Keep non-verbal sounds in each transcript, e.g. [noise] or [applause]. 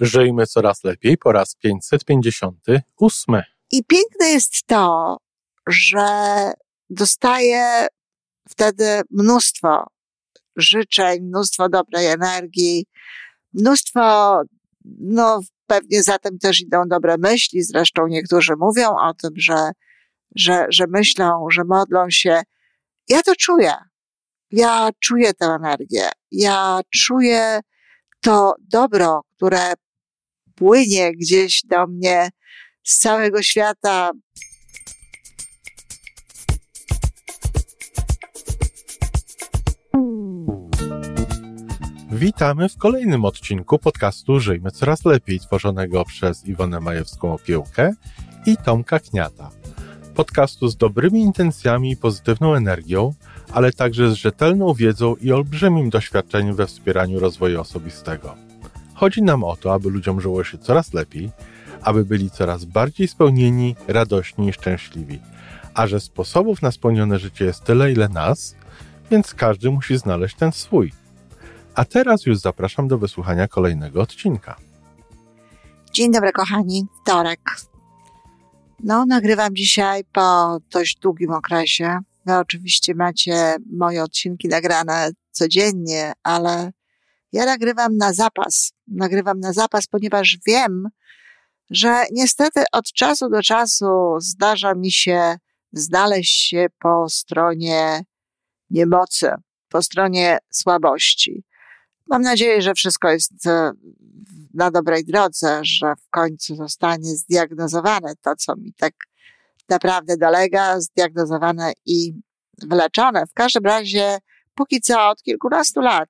Żyjmy coraz lepiej po raz 558. I piękne jest to, że dostaję wtedy mnóstwo życzeń, mnóstwo dobrej energii, mnóstwo, no pewnie za tym też idą dobre myśli. Zresztą niektórzy mówią o tym, że, że, że myślą, że modlą się. Ja to czuję. Ja czuję tę energię. Ja czuję to dobro, które płynie gdzieś do mnie z całego świata. Witamy w kolejnym odcinku podcastu Żyjmy Coraz Lepiej, tworzonego przez Iwonę Majewską-Opiełkę i Tomka Kniata. Podcastu z dobrymi intencjami i pozytywną energią, ale także z rzetelną wiedzą i olbrzymim doświadczeniem we wspieraniu rozwoju osobistego. Chodzi nam o to, aby ludziom żyło się coraz lepiej, aby byli coraz bardziej spełnieni, radośni i szczęśliwi. A że sposobów na spełnione życie jest tyle, ile nas, więc każdy musi znaleźć ten swój. A teraz już zapraszam do wysłuchania kolejnego odcinka. Dzień dobry, kochani. Wtorek. No, nagrywam dzisiaj po dość długim okresie. Wy oczywiście macie moje odcinki nagrane codziennie, ale ja nagrywam na zapas. Nagrywam na zapas, ponieważ wiem, że niestety od czasu do czasu zdarza mi się znaleźć się po stronie niemocy, po stronie słabości. Mam nadzieję, że wszystko jest e, na dobrej drodze, że w końcu zostanie zdiagnozowane to, co mi tak naprawdę dolega, zdiagnozowane i wyleczone. W każdym razie, póki co od kilkunastu lat,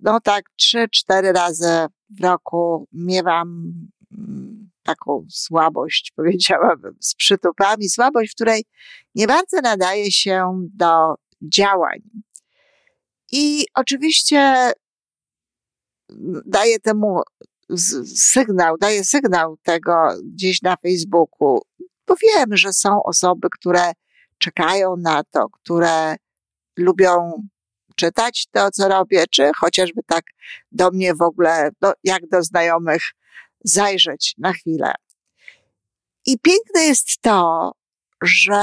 no tak trzy, cztery razy w roku miewam mm, taką słabość, [laughs] powiedziałabym, z przytupami, słabość, w której nie bardzo nadaje się do działań. I oczywiście daję temu sygnał, daję sygnał tego gdzieś na Facebooku, bo wiem, że są osoby, które czekają na to, które lubią czytać to, co robię, czy chociażby tak do mnie w ogóle, no, jak do znajomych, zajrzeć na chwilę. I piękne jest to, że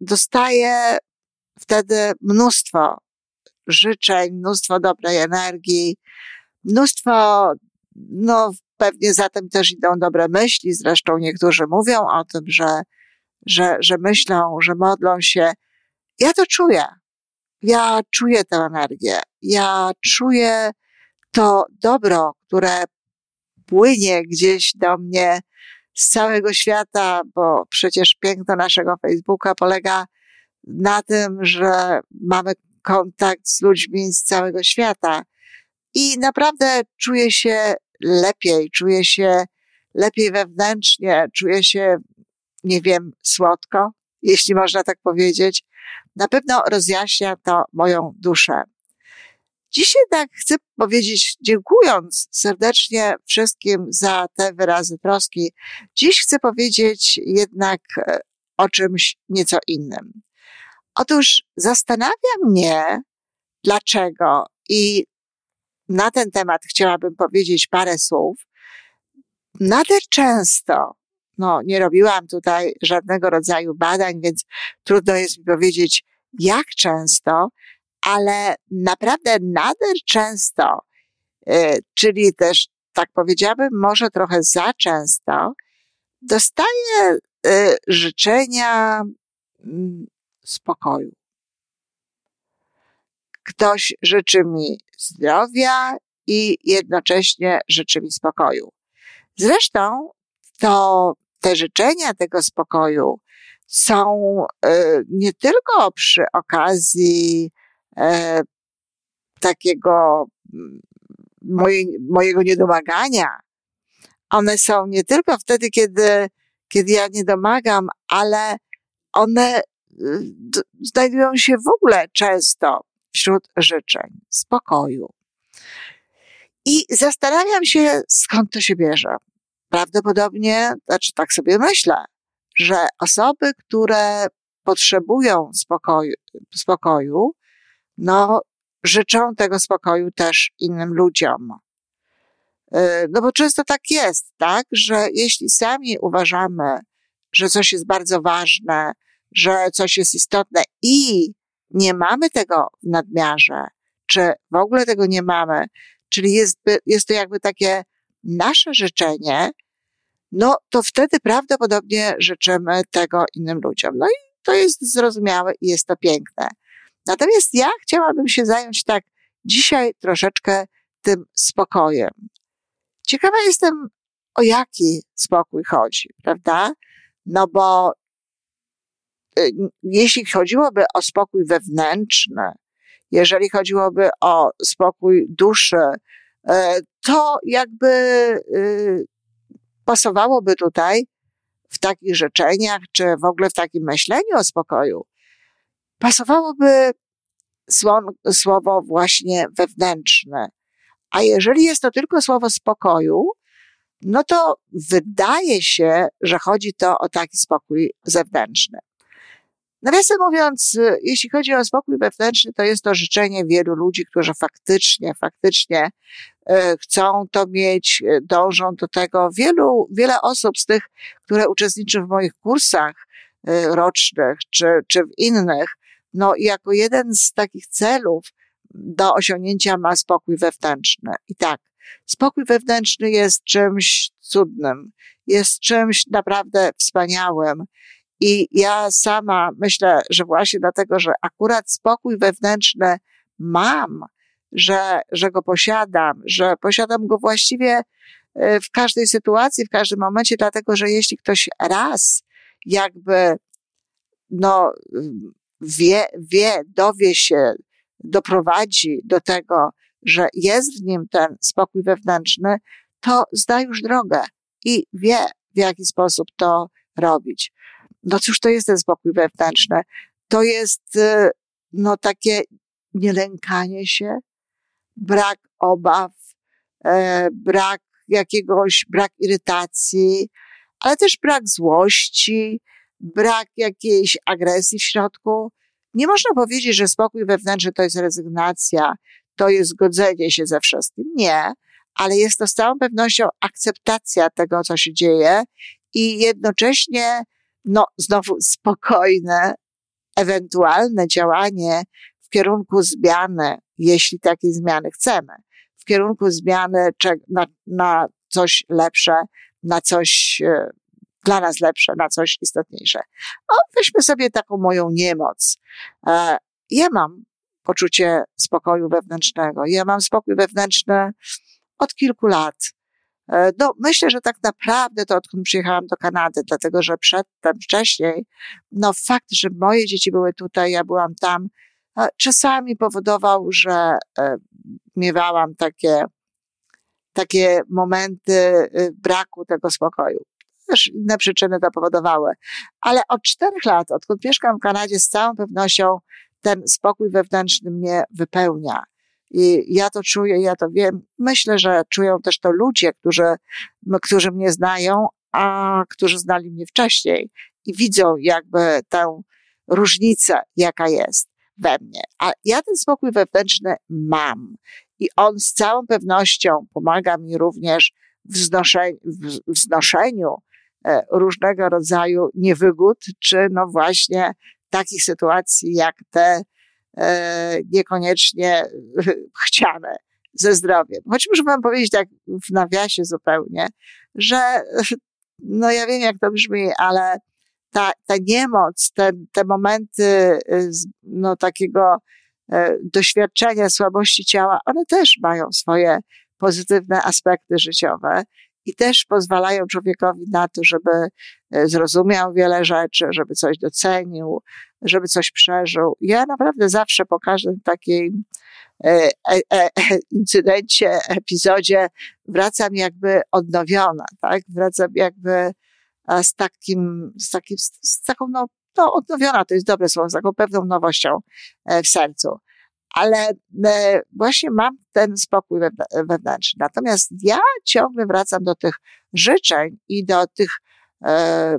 dostaję wtedy mnóstwo życzeń, mnóstwo dobrej energii, mnóstwo, no pewnie za tym też idą dobre myśli. Zresztą niektórzy mówią o tym, że, że, że myślą, że modlą się. Ja to czuję. Ja czuję tę energię. Ja czuję to dobro, które płynie gdzieś do mnie z całego świata, bo przecież piękno naszego Facebooka polega na tym, że mamy kontakt z ludźmi z całego świata. I naprawdę czuję się lepiej, czuję się lepiej wewnętrznie, czuję się, nie wiem, słodko, jeśli można tak powiedzieć. Na pewno rozjaśnia to moją duszę. Dziś jednak chcę powiedzieć, dziękując serdecznie wszystkim za te wyrazy troski, dziś chcę powiedzieć jednak e, o czymś nieco innym. Otóż zastanawia mnie, dlaczego i na ten temat chciałabym powiedzieć parę słów. Nader często, no nie robiłam tutaj żadnego rodzaju badań, więc trudno jest mi powiedzieć, jak często, ale naprawdę nader często, y, czyli też, tak powiedziałabym, może trochę za często, dostaję y, życzenia mm, spokoju. Ktoś życzy mi zdrowia i jednocześnie życzy mi spokoju. Zresztą to te życzenia tego spokoju są y, nie tylko przy okazji e, takiego mm, moje, mojego niedomagania. One są nie tylko wtedy, kiedy, kiedy ja nie domagam, ale one y, znajdują się w ogóle często wśród życzeń spokoju. I zastanawiam się, skąd to się bierze. Prawdopodobnie, znaczy tak sobie myślę, że osoby, które potrzebują spokoju, spokoju no, życzą tego spokoju też innym ludziom. E, no bo często tak jest, tak, że jeśli sami uważamy, że coś jest bardzo ważne, że coś jest istotne i nie mamy tego w nadmiarze, czy w ogóle tego nie mamy, czyli jest, jest to jakby takie nasze życzenie, no to wtedy prawdopodobnie życzymy tego innym ludziom. No i to jest zrozumiałe i jest to piękne. Natomiast ja chciałabym się zająć tak dzisiaj troszeczkę tym spokojem. Ciekawa jestem, o jaki spokój chodzi, prawda? No bo y, jeśli chodziłoby o spokój wewnętrzny, jeżeli chodziłoby o spokój duszy, y, to jakby y, pasowałoby tutaj w takich życzeniach, czy w ogóle w takim myśleniu o spokoju, pasowałoby słowo właśnie wewnętrzne. A jeżeli jest to tylko słowo spokoju, no to wydaje się, że chodzi to o taki spokój zewnętrzny. Nawiasem mówiąc, jeśli chodzi o spokój wewnętrzny, to jest to życzenie wielu ludzi, którzy faktycznie, faktycznie chcą to mieć, e, dążą do tego. Wielu, wiele osób z tych, które uczestniczy w moich kursach e, rocznych, czy, czy w innych, no jako jeden z takich celów do osiągnięcia ma spokój wewnętrzny. I tak, spokój wewnętrzny jest czymś cudnym, jest czymś naprawdę wspaniałym. I ja sama myślę, że właśnie dlatego, że akurat spokój wewnętrzny mam, że, że go posiadam, że posiadam go właściwie e, w każdej sytuacji, w każdym momencie, dlatego że jeśli ktoś raz jakby no, wie, wie, dowie się, doprowadzi do tego, że jest w nim ten spokój wewnętrzny, to zda już drogę i wie, w jaki sposób to robić. No cóż to jest ten spokój wewnętrzny? To jest, y, no takie nielękanie się, brak obaw, e, brak jakiegoś, brak irytacji, ale też brak złości, brak jakiejś agresji w środku. Nie można powiedzieć, że spokój wewnętrzny to jest rezygnacja, to jest godzenie się ze wszystkim. Nie, ale jest to z całą pewnością akceptacja tego, co się dzieje i jednocześnie, no, znowu spokojne, ewentualne działanie w kierunku zmiany, jeśli takiej zmiany chcemy, w kierunku zmiany na, na coś lepsze, na coś e, dla nas lepsze, na coś istotniejsze. O, weźmy sobie taką moją niemoc. E, ja mam poczucie spokoju wewnętrznego. Ja mam spokój wewnętrzny od kilku lat. E, no, myślę, że tak naprawdę to odkąd przyjechałam do Kanady, dlatego że przedtem, wcześniej, no fakt, że moje dzieci były tutaj, ja byłam tam, czasami powodował, że miewałam takie, takie momenty braku tego spokoju też inne przyczyny to powodowały. Ale od czterech lat, odkąd mieszkam w Kanadzie, z całą pewnością ten spokój wewnętrzny mnie wypełnia. I ja to czuję, ja to wiem. Myślę, że czują też to ludzie, którzy, którzy mnie znają, a którzy znali mnie wcześniej i widzą jakby tę różnicę, jaka jest we mnie. A ja ten spokój wewnętrzny mam. I on z całą pewnością pomaga mi również w wznoszeniu, w wznoszeniu E, różnego rodzaju niewygód, czy no właśnie takich sytuacji jak te e, niekoniecznie [laughs] chciane ze zdrowiem. Choć muszę wam powiedzieć tak w nawiasie zupełnie, że [laughs] no ja wiem jak to brzmi, ale ta, ta niemoc, te, te momenty y, no takiego e, doświadczenia słabości ciała, one też mają swoje pozytywne aspekty życiowe i też pozwalają człowiekowi na to, żeby e, zrozumiał wiele rzeczy, żeby coś docenił, żeby coś przeżył. Ja naprawdę zawsze po każdym takim e, incydencie, epizodzie wracam jakby odnowiona, tak? Wracam jakby z takim, z takim, z taką, no, no odnowiona to jest dobre słowo, z taką pewną nowością w sercu ale e, właśnie mam ten spokój wewnętrzny. Natomiast ja ciągle wracam do tych życzeń i do tych, e,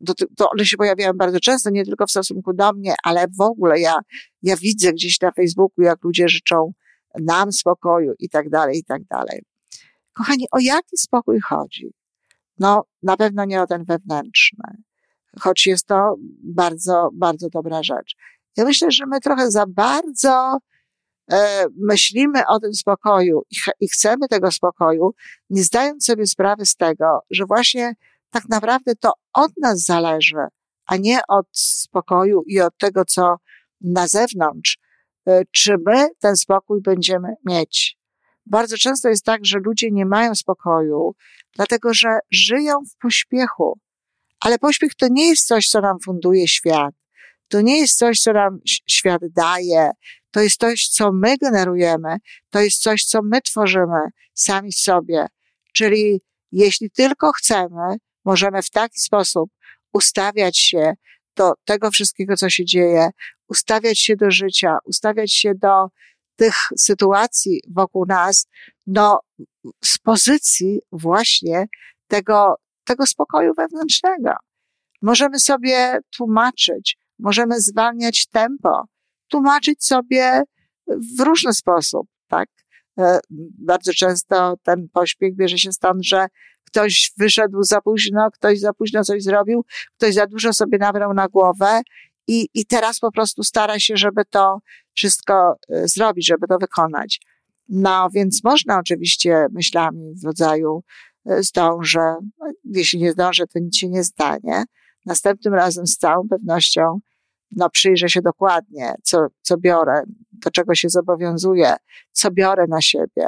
do, to one się pojawiają bardzo często, nie tylko w stosunku do mnie, ale w ogóle ja, ja widzę gdzieś na Facebooku, jak ludzie życzą nam spokoju i tak dalej, i tak dalej. Kochani, o jaki spokój chodzi? No, na pewno nie o ten wewnętrzny, choć jest to bardzo, bardzo dobra rzecz. Ja myślę, że my trochę za bardzo e, myślimy o tym spokoju i, ch i chcemy tego spokoju, nie zdając sobie sprawy z tego, że właśnie tak naprawdę to od nas zależy, a nie od spokoju i od tego, co na zewnątrz, e, czy my ten spokój będziemy mieć. Bardzo często jest tak, że ludzie nie mają spokoju, dlatego że żyją w pośpiechu. Ale pośpiech to nie jest coś, co nam funduje świat. To nie jest coś, co nam świat daje. To jest coś, co my generujemy. To jest coś, co my tworzymy sami sobie. Czyli jeśli tylko chcemy, możemy w taki sposób ustawiać się do tego wszystkiego, co się dzieje, ustawiać się do życia, ustawiać się do tych sytuacji wokół nas, no, z pozycji właśnie tego, tego spokoju wewnętrznego. Możemy sobie tłumaczyć, możemy zwalniać tempo, tłumaczyć sobie w różny sposób, tak? E, bardzo często ten pośpiech bierze się stąd, że ktoś wyszedł za późno, ktoś za późno coś zrobił, ktoś za dużo sobie nabrał na głowę i, i teraz po prostu stara się, żeby to wszystko e, zrobić, żeby to wykonać. No więc można oczywiście myślami w rodzaju e, zdążę, jeśli nie zdążę, to nic się nie stanie. Następnym razem z całą pewnością no, przyjrzę się dokładnie, co, co biorę, do czego się zobowiązuję, co biorę na siebie.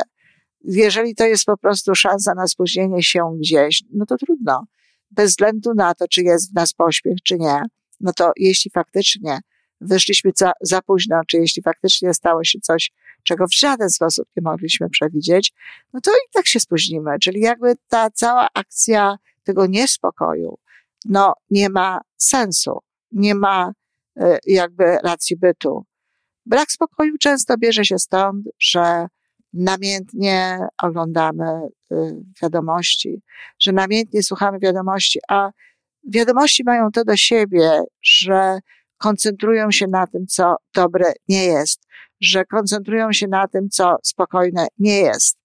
Jeżeli to jest po prostu szansa na spóźnienie się gdzieś, no to trudno. Bez względu na to, czy jest w nas pośpiech, czy nie, no to jeśli faktycznie wyszliśmy za, za późno, czy jeśli faktycznie stało się coś, czego w żaden sposób nie mogliśmy przewidzieć, no to i tak się spóźnimy. Czyli jakby ta cała akcja tego niespokoju, no nie ma sensu, nie ma e, jakby racji bytu. Brak spokoju często bierze się stąd, że namiętnie oglądamy y, wiadomości, że namiętnie słuchamy wiadomości, a wiadomości mają to do siebie, że koncentrują się na tym, co dobre nie jest, że koncentrują się na tym, co spokojne nie jest.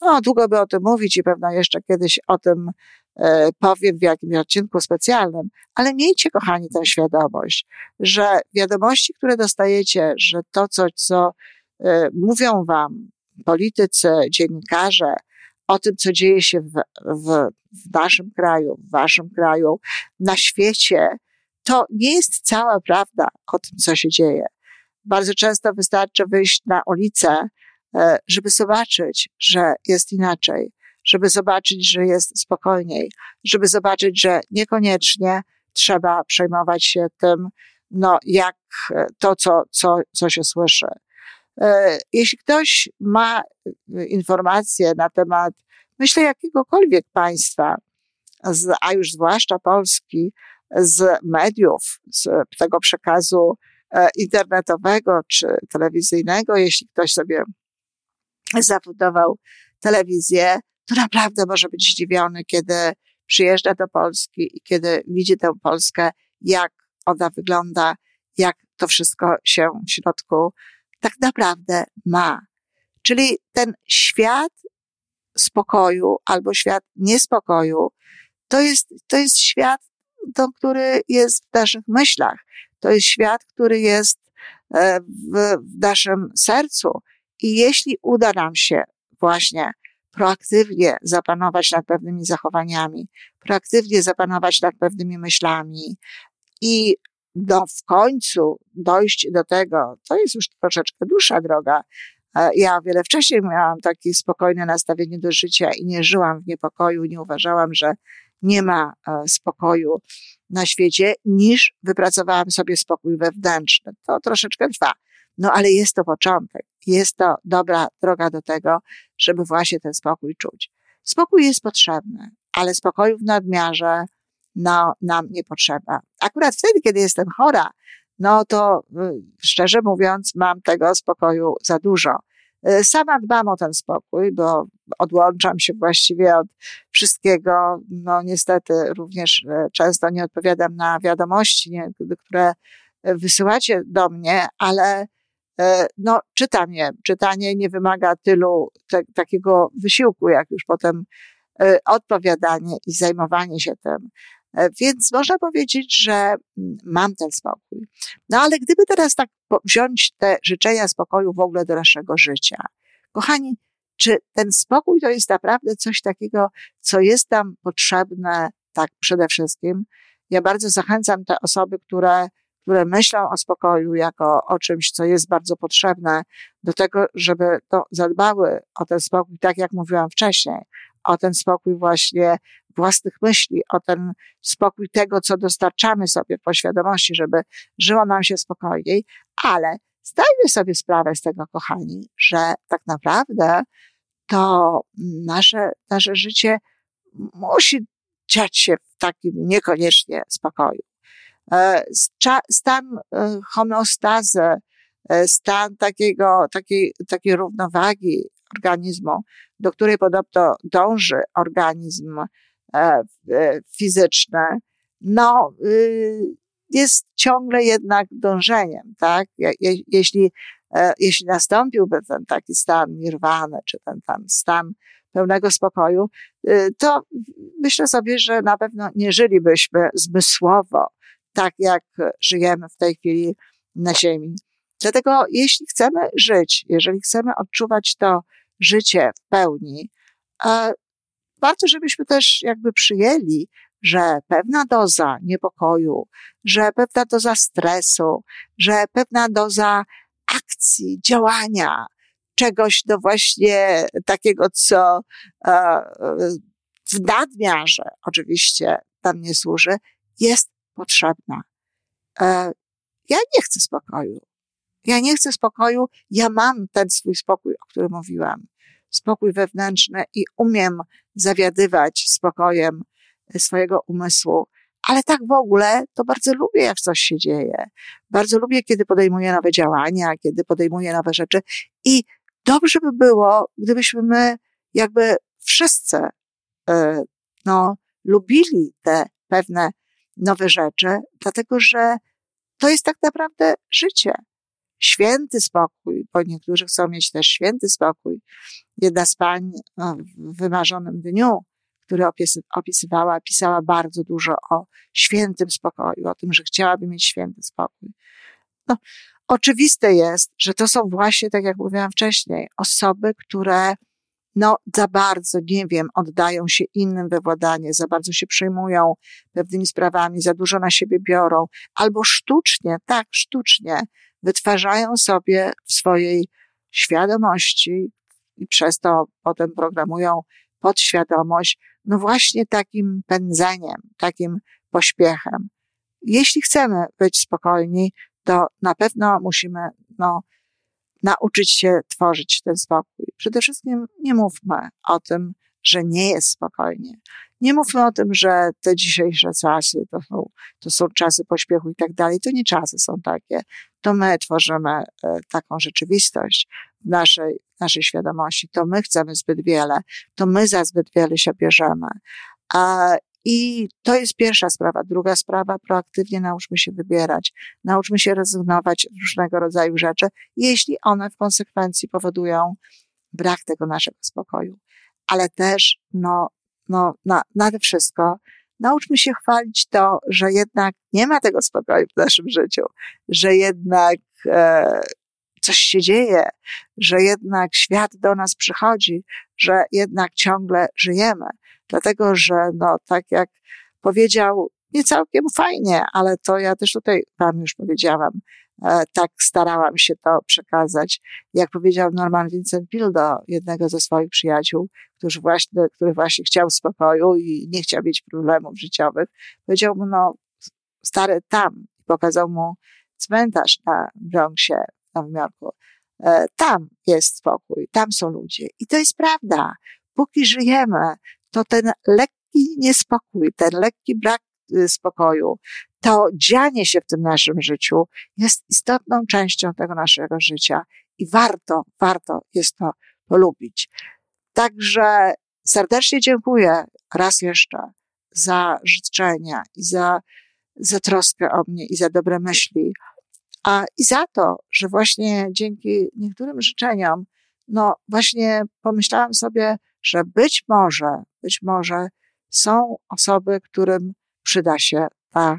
No, długo by o tym mówić i pewno jeszcze kiedyś o tym e, powiem w jakimś odcinku specjalnym, ale miejcie, kochani, tę świadomość, że wiadomości, które dostajecie, że to, co, co e, mówią wam politycy, dziennikarze, o tym, co dzieje się w, w, w naszym kraju, w waszym kraju, na świecie, to nie jest cała prawda o tym, co się dzieje. Bardzo często wystarczy wyjść na ulicę, e, żeby zobaczyć, że jest inaczej, żeby zobaczyć, że jest spokojniej, żeby zobaczyć, że niekoniecznie trzeba przejmować się tym, no, jak to, co, co, co się słyszy. E, jeśli ktoś ma informacje na temat, myślę, jakiegokolwiek państwa, a już zwłaszcza Polski, z mediów, z tego przekazu e, internetowego czy telewizyjnego, jeśli ktoś sobie zabudował telewizję, to naprawdę może być zdziwiony, kiedy przyjeżdża do Polski i kiedy widzi tę Polskę, jak ona wygląda, jak to wszystko się w środku tak naprawdę ma. Czyli ten świat spokoju albo świat niespokoju, to jest, to jest świat to, który jest w naszych myślach. To jest świat, który jest e, w, w naszym sercu. I jeśli uda nam się właśnie proaktywnie zapanować nad pewnymi zachowaniami, proaktywnie zapanować nad pewnymi myślami i do, w końcu dojść do tego, to jest już troszeczkę dłuższa droga. E, ja wiele wcześniej miałam takie spokojne nastawienie do życia i nie żyłam w niepokoju, nie uważałam, że nie ma e, spokoju na świecie, niż wypracowałam sobie spokój wewnętrzny. To troszeczkę trwa. No ale jest to początek. Jest to dobra droga do tego, żeby właśnie ten spokój czuć. Spokój jest potrzebny, ale spokoju w nadmiarze no, nam nie potrzeba. Akurat wtedy, kiedy jestem chora, no to y, szczerze mówiąc, mam tego spokoju za dużo. E, sama dbam o ten spokój, bo odłączam się właściwie od wszystkiego. No niestety również e, często nie odpowiadam na wiadomości, nie, które wysyłacie do mnie, ale no, czytam je. Czytanie nie wymaga tylu te, takiego wysiłku, jak już potem odpowiadanie i zajmowanie się tym. E, więc można powiedzieć, że mm, mam ten spokój. No ale gdyby teraz tak wziąć te życzenia spokoju w ogóle do naszego życia, kochani, czy ten spokój to jest naprawdę coś takiego, co jest nam potrzebne, tak przede wszystkim? Ja bardzo zachęcam te osoby, które które myślą o spokoju jako o czymś, co jest bardzo potrzebne, do tego, żeby to zadbały o ten spokój, tak jak mówiłam wcześniej, o ten spokój właśnie własnych myśli, o ten spokój tego, co dostarczamy sobie w poświadomości, żeby żyło nam się spokojniej, ale zdajmy sobie sprawę z tego, kochani, że tak naprawdę to nasze, nasze życie musi dziać się w takim niekoniecznie spokoju. E, stan e, homeostazy, e, stan takiego, takiej, takiej równowagi organizmu, do której podobno dąży organizm fizyczny, no, y, jest ciągle jednak dążeniem, tak? jeśli, jeśli nastąpiłby ten taki stan nirwany, czy ten tam stan pełnego spokoju, y, to myślę sobie, że na pewno nie żylibyśmy zmysłowo tak jak żyjemy w tej chwili na Ziemi. Dlatego, jeśli chcemy żyć, jeżeli chcemy odczuwać to życie w pełni, warto, żebyśmy też jakby przyjęli, że pewna doza niepokoju, że pewna doza stresu, że pewna doza akcji, działania, czegoś do właśnie takiego, co w nadmiarze oczywiście tam nie służy, jest potrzebna. E, ja nie chcę spokoju. Ja nie chcę spokoju. Ja mam ten swój spokój, o którym mówiłam. Spokój wewnętrzny i umiem zawiadywać spokojem swojego umysłu. Ale tak w ogóle to bardzo lubię, jak coś się dzieje. Bardzo lubię, kiedy podejmuję nowe działania, kiedy podejmuję nowe rzeczy. I dobrze by było, gdybyśmy my jakby wszyscy, e, no, lubili te pewne nowe rzeczy, dlatego że to jest tak naprawdę życie. Święty spokój, bo niektórzy chcą mieć też święty spokój. Jedna z pań no, w wymarzonym dniu, który opisywała, pisała bardzo dużo o świętym spokoju, o tym, że chciałaby mieć święty spokój. No, oczywiste jest, że to są właśnie, tak jak mówiłam wcześniej, osoby, które no za bardzo, nie wiem, oddają się innym we władanie, za bardzo się przejmują pewnymi sprawami, za dużo na siebie biorą, albo sztucznie, tak, sztucznie wytwarzają sobie w swojej świadomości i przez to potem programują podświadomość, no właśnie takim pędzeniem, takim pośpiechem. Jeśli chcemy być spokojni, to na pewno musimy, no, nauczyć się tworzyć ten spokój. Przede wszystkim nie mówmy o tym, że nie jest spokojnie. Nie mówmy o tym, że te dzisiejsze czasy to są, to są czasy pośpiechu i tak dalej. To nie czasy są takie. To my tworzymy e, taką rzeczywistość w naszej, naszej świadomości. To my chcemy zbyt wiele. To my za zbyt wiele się bierzemy. A i to jest pierwsza sprawa. Druga sprawa, proaktywnie nauczmy się wybierać, nauczmy się rezygnować z różnego rodzaju rzeczy, jeśli one w konsekwencji powodują brak tego naszego spokoju. Ale też, no, no, na, nade wszystko, nauczmy się chwalić to, że jednak nie ma tego spokoju w naszym życiu, że jednak e, coś się dzieje, że jednak świat do nas przychodzi, że jednak ciągle żyjemy. Dlatego, że no, tak jak powiedział, nie całkiem fajnie, ale to ja też tutaj Wam już powiedziałam, tak starałam się to przekazać. Jak powiedział Norman Vincent Peale do jednego ze swoich przyjaciół, który właśnie, który właśnie chciał spokoju i nie chciał mieć problemów życiowych, powiedział mu, no, stary tam, pokazał mu cmentarz na Bronxie, w Nowym Jorku. E, tam jest spokój, tam są ludzie. I to jest prawda. Póki żyjemy, to ten lekki niespokój, ten lekki brak y, spokoju, to dzianie się w tym naszym życiu jest istotną częścią tego naszego życia i warto, warto jest to polubić. Także serdecznie dziękuję raz jeszcze za życzenia i za, za troskę o mnie i za dobre myśli. A i za to, że właśnie dzięki niektórym życzeniom, no właśnie pomyślałam sobie, że być może, być może są osoby, którym przyda się ta